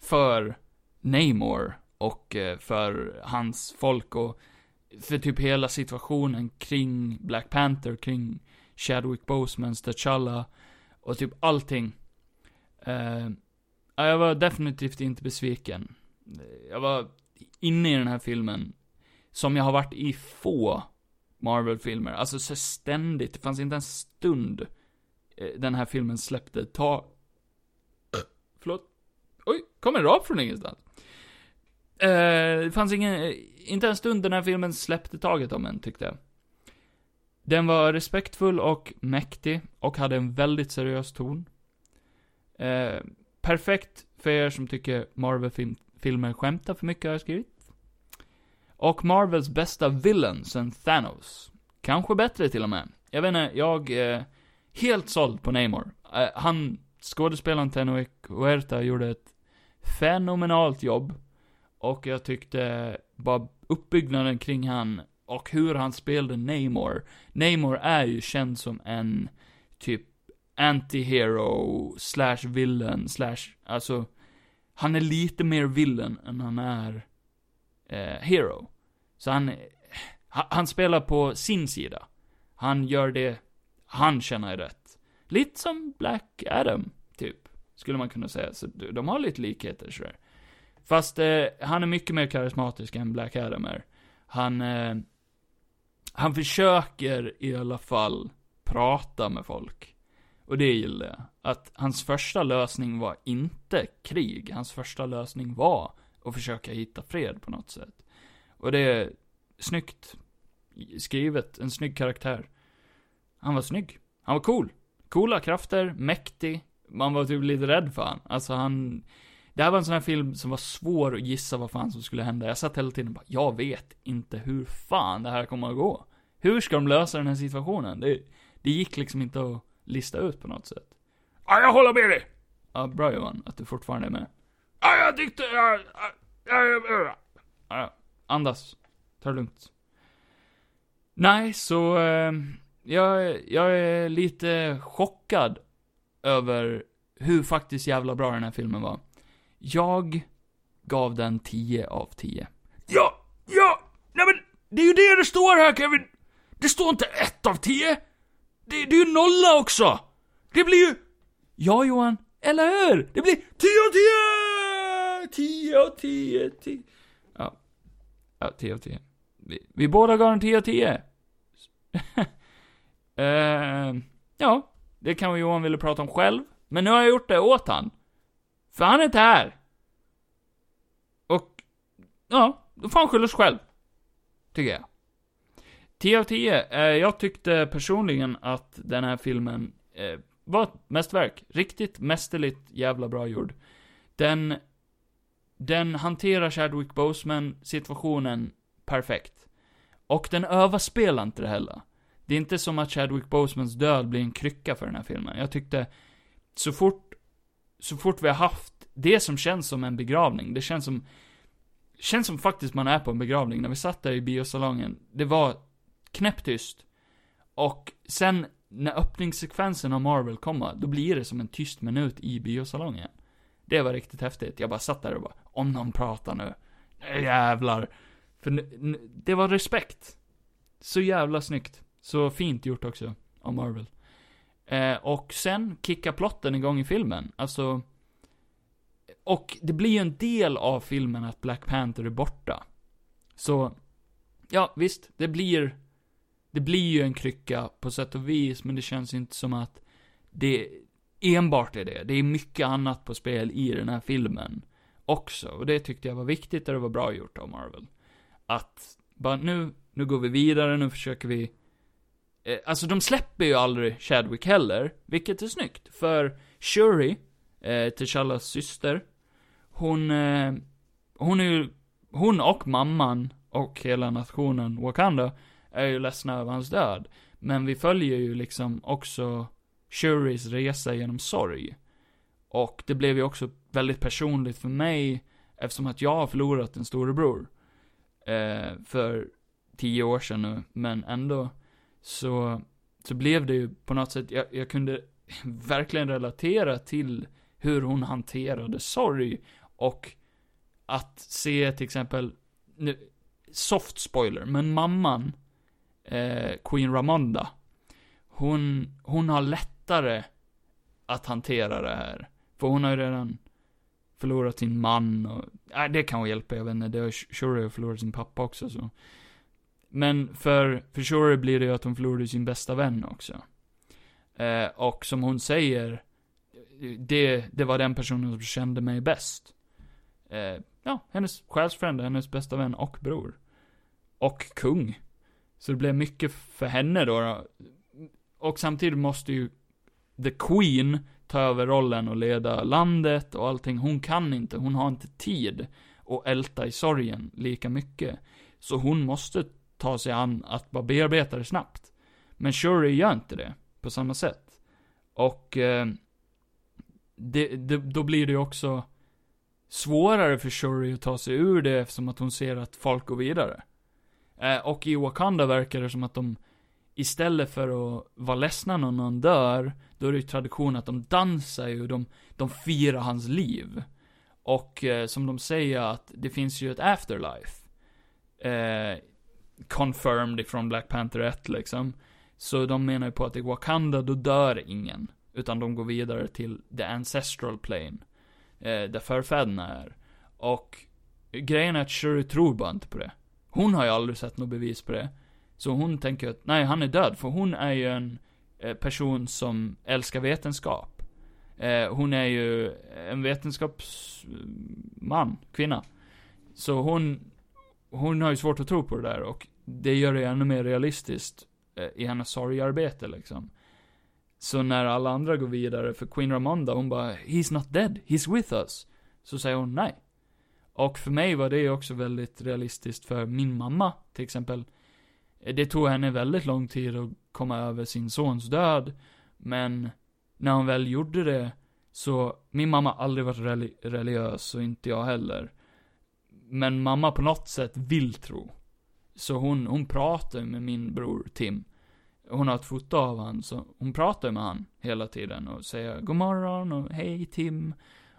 för Namor och eh, för hans folk och för typ hela situationen kring Black Panther, kring Chadwick Bosemans T'Challa och typ allting. Uh, jag var definitivt inte besviken. Jag var inne i den här filmen som jag har varit i få Marvel-filmer. Alltså så ständigt, det fanns inte en stund eh, den här filmen släppte ta förlåt. Oj, kom en rap från ingenstans. Eh, det fanns ingen, inte en stund den här filmen släppte taget om en, tyckte jag. Den var respektfull och mäktig, och hade en väldigt seriös ton. Eh, perfekt för er som tycker Marvel-filmer skämtar för mycket, har jag skrivit. Och Marvels bästa villain sen Thanos. Kanske bättre till och med. Jag vet inte, jag är helt såld på Namor. Eh, han, skådespelaren Tenoch Huerta gjorde ett fenomenalt jobb. Och jag tyckte bara uppbyggnaden kring han och hur han spelade Namor. Namor är ju känd som en typ anti-hero slash villain slash, alltså, han är lite mer villain än han är eh, hero. Så han, han spelar på sin sida. Han gör det han känner är rätt. Lite som Black Adam, typ. Skulle man kunna säga. Så de har lite likheter sådär. Fast eh, han är mycket mer karismatisk än Black Adam är. Han, eh, han försöker i alla fall prata med folk. Och det gillar jag. Att hans första lösning var inte krig. Hans första lösning var att försöka hitta fred på något sätt. Och det är snyggt skrivet, en snygg karaktär. Han var snygg. Han var cool. Coola krafter, mäktig. Man var typ lite rädd för han. Alltså han... Det här var en sån här film som var svår att gissa vad fan som skulle hända. Jag satt hela tiden och bara, jag vet inte hur fan det här kommer att gå. Hur ska de lösa den här situationen? Det, det gick liksom inte att lista ut på något sätt. Ja, jag håller med dig. Ja, bra Johan, att du fortfarande är med. Ja, jag tyckte... Ja, ja, ja, ja. Ja, andas. Ta det lugnt. Nej, så... Eh, jag, jag är lite chockad över hur faktiskt jävla bra den här filmen var. Jag gav den 10 av 10. Ja, ja, nej men det är ju det det står här Kevin. Det står inte 1 av 10. Det, det är ju nolla också. Det blir ju... Ja Johan, eller hur? Det blir 10 av 10! 10 av 10, 10. Ja. Ja, 10 av 10. Vi, vi båda gav den 10 av 10. Uh, ja, det kan Johan ville prata om själv. Men nu har jag gjort det åt han. För han är inte här. Och, ja, då får han skylla sig själv. Tycker jag. 10 av 10. Eh, jag tyckte personligen att den här filmen eh, var ett mästerverk. Riktigt mästerligt jävla bra gjord. Den, den hanterar Chadwick Boseman situationen perfekt. Och den överspelar inte det heller. Det är inte som att Chadwick Bosemans död blir en krycka för den här filmen. Jag tyckte, så fort, så fort vi har haft det som känns som en begravning, det känns som, känns som faktiskt man är på en begravning. När vi satt där i biosalongen, det var knäpptyst. Och sen, när öppningssekvensen av Marvel kommer, då blir det som en tyst minut i biosalongen. Det var riktigt häftigt. Jag bara satt där och bara, om någon pratar nu, jävlar. För det var respekt. Så jävla snyggt. Så fint gjort också, av Marvel. Eh, och sen kickar plotten igång i filmen. Alltså... Och det blir ju en del av filmen att Black Panther är borta. Så, ja visst, det blir... Det blir ju en krycka på sätt och vis, men det känns inte som att det enbart är det. Det är mycket annat på spel i den här filmen också. Och det tyckte jag var viktigt och det var bra gjort av Marvel. Att, bara nu, nu går vi vidare, nu försöker vi Eh, alltså de släpper ju aldrig Chadwick heller, vilket är snyggt. För Shuri, eh, T'Challas syster, hon, eh, hon är ju, hon och mamman och hela nationen Wakanda är ju ledsna över hans död. Men vi följer ju liksom också Shuris resa genom sorg. Och det blev ju också väldigt personligt för mig, eftersom att jag har förlorat en storebror. Eh, för tio år sedan nu, men ändå så, så blev det ju på något sätt, jag, jag kunde verkligen relatera till hur hon hanterade sorg och att se till exempel, nu, soft spoiler, men mamman, eh, Queen Ramonda, hon, hon har lättare att hantera det här. För hon har ju redan förlorat sin man och, nej det kan hjälpa, jag vet inte, det har Shuri förlorat sin pappa också så. Men för, för Shuri blir det ju att hon förlorade sin bästa vän också. Eh, och som hon säger, det, det var den personen som kände mig bäst. Eh, ja, hennes själsfrände, hennes bästa vän och bror. Och kung. Så det blev mycket för henne då. då. Och samtidigt måste ju the Queen ta över rollen och leda landet och allting. Hon kan inte, hon har inte tid att älta i sorgen lika mycket. Så hon måste ta sig an att bara bearbeta det snabbt. Men Shuri gör inte det på samma sätt. Och eh, det, det, då blir det ju också svårare för Shuri att ta sig ur det eftersom att hon ser att folk går vidare. Eh, och i Wakanda verkar det som att de istället för att vara ledsna när någon dör, då är det ju tradition att de dansar ju, de, de firar hans liv. Och eh, som de säger att det finns ju ett afterlife. Eh, confirmed ifrån Black Panther 1 liksom. Så de menar ju på att i Wakanda, då dör ingen. Utan de går vidare till the ancestral plane. Eh, där förfäderna är. Och grejen är att Shuri tror bara inte på det. Hon har ju aldrig sett något bevis på det. Så hon tänker att, nej han är död, för hon är ju en eh, person som älskar vetenskap. Eh, hon är ju en vetenskapsman, kvinna. Så hon, hon har ju svårt att tro på det där och det gör det ännu mer realistiskt eh, i hennes sorgarbete liksom. Så när alla andra går vidare, för Queen Ramonda, hon bara 'He's not dead, he's with us' Så säger hon nej. Och för mig var det också väldigt realistiskt för min mamma, till exempel. Eh, det tog henne väldigt lång tid att komma över sin sons död, men när hon väl gjorde det, så, min mamma har aldrig varit reli religiös, och inte jag heller. Men mamma på något sätt vill tro. Så hon, hon pratar med min bror Tim. Hon har ett foto av han, så hon pratar med han hela tiden och säger god morgon och hej Tim.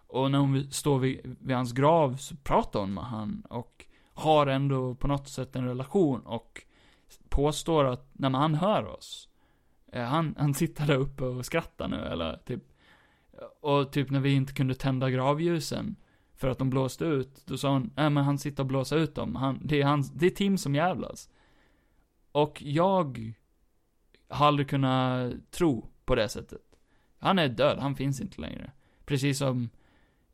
Och när hon står vid, vid hans grav så pratar hon med han och har ändå på något sätt en relation och påstår att, när han hör oss. Eh, han, han sitter där uppe och skrattar nu eller typ. Och typ när vi inte kunde tända gravljusen. För att de blåste ut, då sa hon, nej men han sitter och blåser ut dem. Han, det är hans, det är Tim som jävlas. Och jag har aldrig kunnat tro på det sättet. Han är död, han finns inte längre. Precis som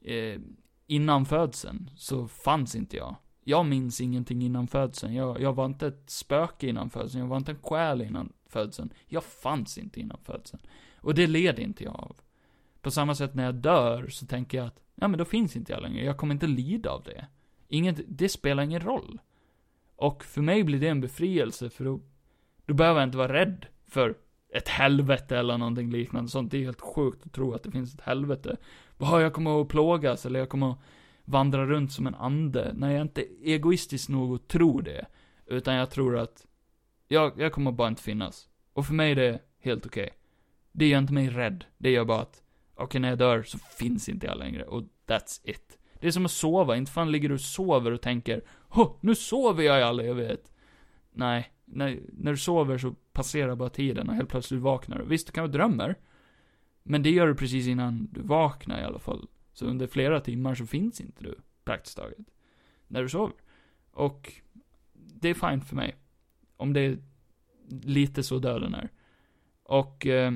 eh, innan födseln så fanns inte jag. Jag minns ingenting innan födseln. Jag, jag var inte ett spöke innan födseln. Jag var inte en själ innan födseln. Jag fanns inte innan födseln. Och det led inte jag av. På samma sätt när jag dör så tänker jag att, ja men då finns inte jag längre. Jag kommer inte lida av det. Inget, det spelar ingen roll. Och för mig blir det en befrielse för då, då behöver jag inte vara rädd för ett helvete eller någonting liknande sånt. Det är helt sjukt att tro att det finns ett helvete. Bara, jag kommer att plågas eller jag kommer att vandra runt som en ande. Nej, jag är inte egoistisk nog att tro det. Utan jag tror att jag, jag kommer bara inte finnas. Och för mig är det helt okej. Okay. Det gör inte mig rädd. Det gör bara att, okej okay, när jag dör så finns inte jag längre. Och that's it. Det är som att sova. Inte fan ligger du och sover och tänker, Hå, nu sover jag i all evighet. Nej, när, när du sover så passerar bara tiden och helt plötsligt vaknar du. Visst, du kan drömmer. Men det gör du precis innan du vaknar i alla fall. Så under flera timmar så finns inte du, praktiskt taget. När du sover. Och det är fint för mig. Om det är lite så döden är. Och, eh,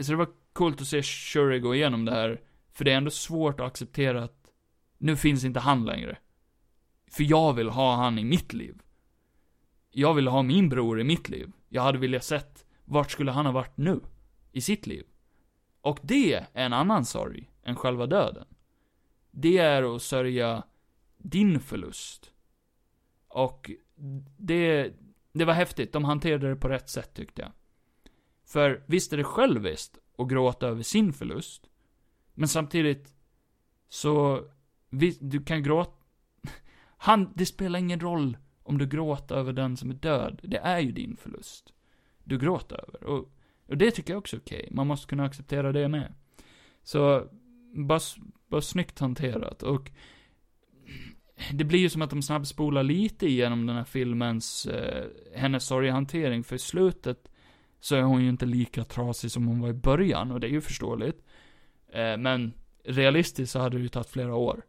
så det var coolt att se Shuri gå igenom det här. För det är ändå svårt att acceptera att nu finns inte han längre. För jag vill ha han i mitt liv. Jag vill ha min bror i mitt liv. Jag hade velat sett, vart skulle han ha varit nu? I sitt liv. Och det är en annan sorg än själva döden. Det är att sörja din förlust. Och det, det var häftigt. De hanterade det på rätt sätt tyckte jag. För visst är det själviskt och gråta över sin förlust. Men samtidigt så, vi, du kan gråta. Han, det spelar ingen roll om du gråter över den som är död. Det är ju din förlust. Du gråter över. Och, och det tycker jag också är okej. Okay. Man måste kunna acceptera det med. Så, bara, bara snyggt hanterat. Och det blir ju som att de snabbspolar lite igenom den här filmens, eh, hennes sorgehantering. För i slutet så är hon ju inte lika trasig som hon var i början. Och det är ju förståeligt. Eh, men realistiskt så hade det ju tagit flera år.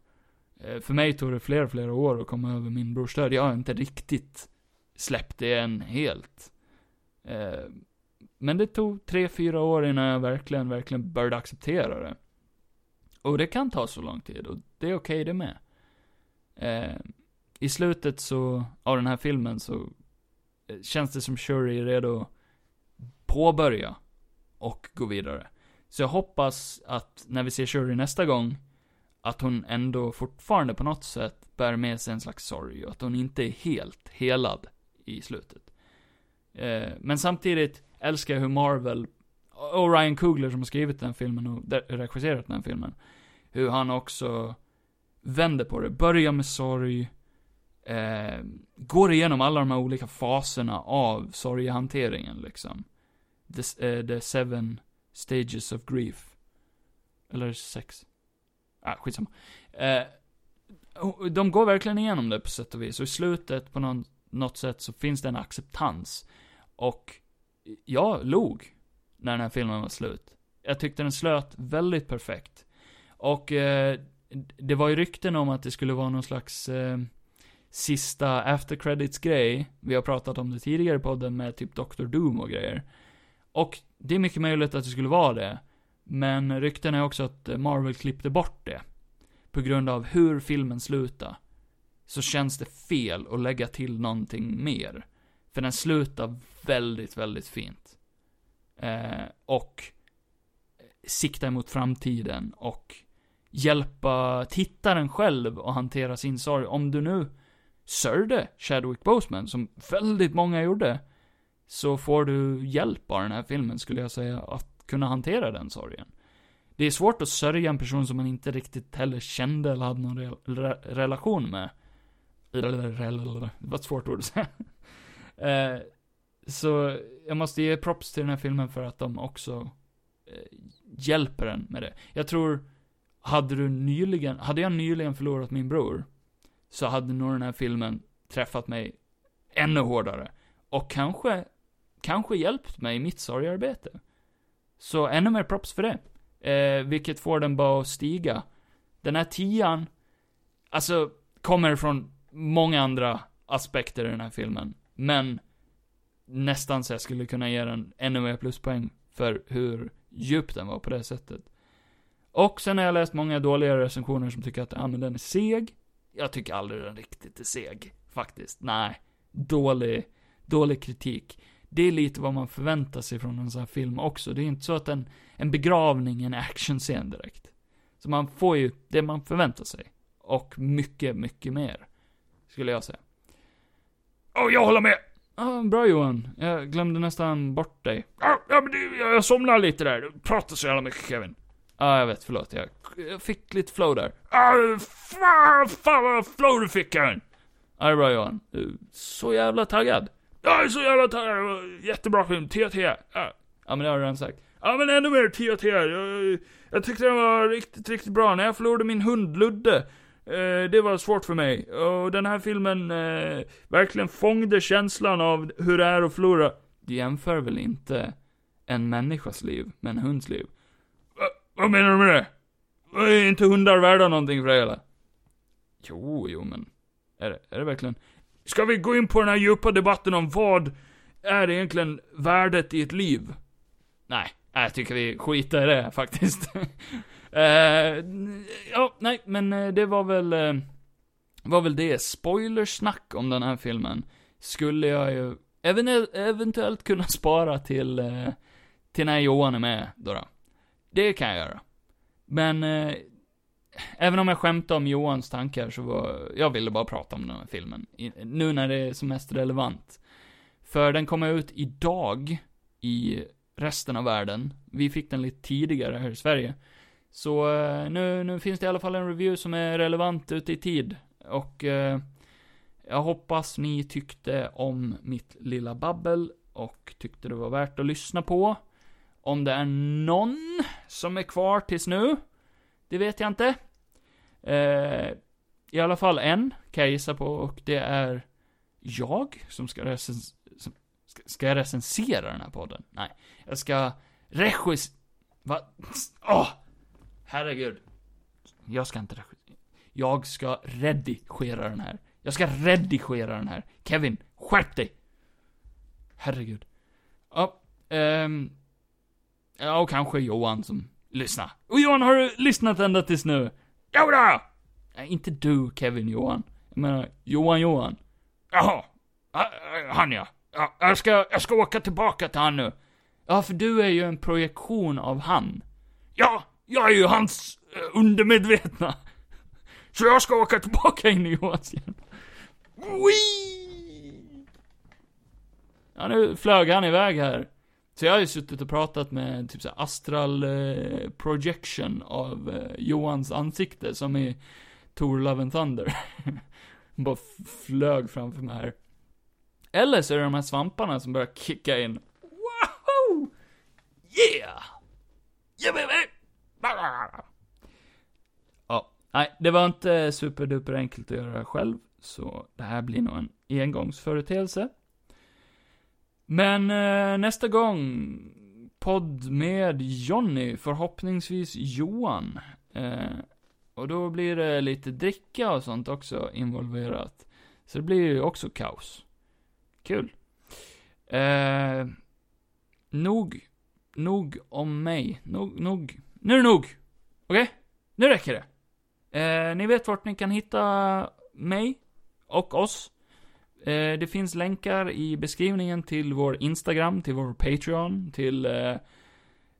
Eh, för mig tog det flera, flera år att komma över min brors död. Jag har inte riktigt släppt det än helt. Eh, men det tog tre, fyra år innan jag verkligen, verkligen började acceptera det. Och det kan ta så lång tid, och det är okej det med. Eh, I slutet så, av den här filmen så, eh, känns det som Shuri är redo att påbörja och gå vidare. Så jag hoppas att när vi ser Shuri nästa gång, att hon ändå fortfarande på något sätt bär med sig en slags sorg och att hon inte är helt helad i slutet. Eh, men samtidigt älskar jag hur Marvel, och Ryan Coogler som har skrivit den filmen och regisserat den filmen, hur han också vänder på det. Börjar med sorg, eh, går igenom alla de här olika faserna av sorgehanteringen liksom. The, eh, the seven stages of grief. Eller sex. Ah, skitsamma. Eh, de går verkligen igenom det på sätt och vis. Och i slutet, på någon, något sätt, så finns det en acceptans. Och jag log när den här filmen var slut. Jag tyckte den slöt väldigt perfekt. Och eh, det var ju rykten om att det skulle vara någon slags eh, sista after credits grej. Vi har pratat om det tidigare i podden med typ Dr. Doom och grejer. Och det är mycket möjligt att det skulle vara det. Men rykten är också att Marvel klippte bort det. På grund av hur filmen slutar. Så känns det fel att lägga till någonting mer. För den slutar väldigt, väldigt fint. Eh, och sikta mot framtiden och hjälpa tittaren själv att hantera sin sorg. Om du nu sörjde Chadwick Boseman, som väldigt många gjorde, så får du hjälp av den här filmen, skulle jag säga, att kunna hantera den sorgen. Det är svårt att sörja en person som man inte riktigt heller kände eller hade någon re re relation med. Det var ett svårt ord att säga. Eh, så jag måste ge props till den här filmen för att de också eh, hjälper en med det. Jag tror, hade du nyligen, hade jag nyligen förlorat min bror, så hade nog den här filmen träffat mig ännu hårdare. Och kanske, kanske hjälpt mig i mitt sorgarbete. Så ännu mer props för det. Eh, vilket får den bara att stiga. Den här tian, alltså, kommer från många andra aspekter i den här filmen. Men, nästan så jag skulle kunna ge den ännu mer pluspoäng för hur djup den var på det sättet. Och sen har jag läst många dåliga recensioner som tycker att, ja men den är seg. Jag tycker aldrig den riktigt är seg, faktiskt. Nej. Dålig, dålig kritik. Det är lite vad man förväntar sig från en sån här film också. Det är inte så att en, en begravning är en actionscen direkt. Så man får ju det man förväntar sig. Och mycket, mycket mer. Skulle jag säga. Ja, jag håller med. Ja, bra Johan. Jag glömde nästan bort dig. Ah, ja men det, jag, jag somnade lite där. Du pratar så jävla mycket Kevin. Ja, jag vet, förlåt. Jag, jag fick lite flow där. Ah, fan, fan vad flow du fick Kevin. Ja, det är bra Johan. Du är så jävla taggad. Jag är så jävla taggad. Jättebra film. 10 10. Ja. Ja, men det har du redan sagt. ja, men ännu mer 10 10. Jag, jag tyckte den var riktigt, riktigt bra. När jag förlorade min hund Ludde. Eh, det var svårt för mig. Och den här filmen eh, verkligen fångade känslan av hur det är att förlora. Du jämför väl inte en människas liv med en hunds liv? Vad menar du med det? Är inte hundar värda någonting för det hela? Jo, jo, men... Är det, är det verkligen... Ska vi gå in på den här djupa debatten om vad är egentligen värdet i ett liv? Nej, jag tycker vi skiter i det faktiskt. uh, ja, nej, men eh, det var väl... Eh, var väl det. Spoilersnack om den här filmen. Skulle jag ju eventuellt kunna spara till... Till när Johan är med, då, då. Det kan jag göra. Men... Även om jag skämtade om Johans tankar så var... Jag ville bara prata om den här filmen. I, nu när det är som mest relevant. För den kommer ut idag i resten av världen. Vi fick den lite tidigare här i Sverige. Så eh, nu, nu finns det i alla fall en review som är relevant ute i tid. Och eh, jag hoppas ni tyckte om mitt lilla babbel och tyckte det var värt att lyssna på. Om det är någon som är kvar tills nu, det vet jag inte. Eh, I alla fall en kan jag gissa på och det är jag som ska, recens som, ska, jag recensera den här podden? Nej, jag ska regis... Va? Åh! herregud. Jag ska inte regissera. Jag ska redigera den här. Jag ska redigera den här. Kevin, skärp dig! Herregud. Ja, ehm... Ja, och kanske Johan som lyssna. Och Johan, har du lyssnat ända tills nu? Jodå! Nej, inte du, Kevin Johan. Jag menar, Johan Johan. Jaha. Han ja. ja. Jag ska, jag ska åka tillbaka till han nu. Ja, för du är ju en projektion av han. Ja, jag är ju hans eh, undermedvetna. Så jag ska åka tillbaka. In i Johans hjärna. Ja, nu flög han iväg här. Så jag har ju suttit och pratat med typ så här astral eh, projection av eh, Johans ansikte, som i Tor Love and Thunder. Bara flög framför mig här. Eller så är det de här svamparna som börjar kicka in. Wow! Yeah! Yeah baby! Ja, nej, det var inte superduper enkelt att göra det själv, så det här blir nog en engångsföreteelse. Men eh, nästa gång, podd med Jonny, förhoppningsvis Johan. Eh, och då blir det lite dricka och sånt också involverat. Så det blir ju också kaos. Kul. Eh, nog, nog om mig. Nog, nog. Nu är det nog! Okej? Nu räcker det. Eh, ni vet vart ni kan hitta mig och oss. Eh, det finns länkar i beskrivningen till vår Instagram, till vår Patreon, till eh,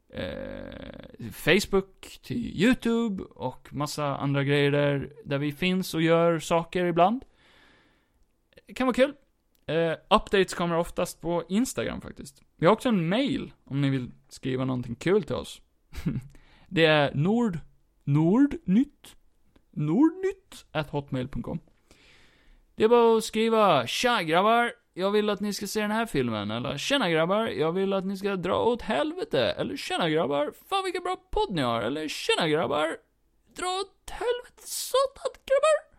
eh, Facebook, till YouTube och massa andra grejer där, där vi finns och gör saker ibland. Det kan vara kul. Eh, updates kommer oftast på Instagram faktiskt. Vi har också en mail om ni vill skriva någonting kul till oss. det är nord, nordnytt, nordnytt, at hotmail.com. Det är bara att skriva Tja grabbar, jag vill att ni ska se den här filmen. Eller Tjena grabbar, jag vill att ni ska dra åt helvete. Eller Tjena grabbar, fan vilken bra podd ni har. Eller Tjena grabbar, dra åt helvete satan grabbar.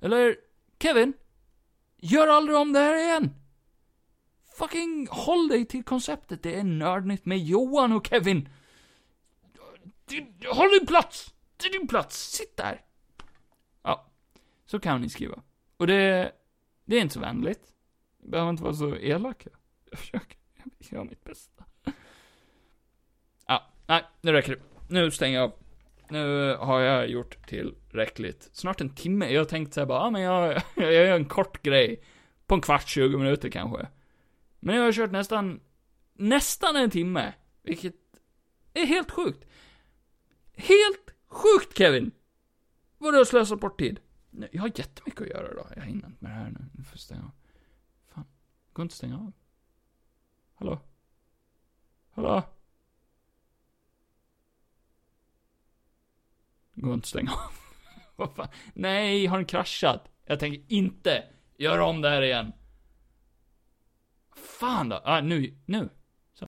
Eller Kevin, gör aldrig om det här igen. Fucking håll dig till konceptet, det är nördnytt med Johan och Kevin. Håll din plats! Det är din plats, sitt där. Ja, så kan ni skriva. Och det, det är inte så vänligt. Jag behöver inte vara så elaka. Jag försöker, jag gör mitt bästa. Ja, nej, nu räcker det. Nu stänger jag av. Nu har jag gjort tillräckligt. Snart en timme. Jag tänkte såhär bara, ja men jag, jag gör en kort grej. På en kvart, 20 minuter kanske. Men jag har kört nästan, nästan en timme. Vilket är helt sjukt. Helt sjukt Kevin! Vad du har slösat bort tid. Nej, Jag har jättemycket att göra idag. Jag hinner inte med det här nu. Nu får jag stänga av. Fan. Går inte att stänga av. Hallå? Hallå? Går inte att stänga av. Vad fan? Nej, har den kraschat? Jag tänker inte göra om det här igen. Fan då. Ah, nu, nu.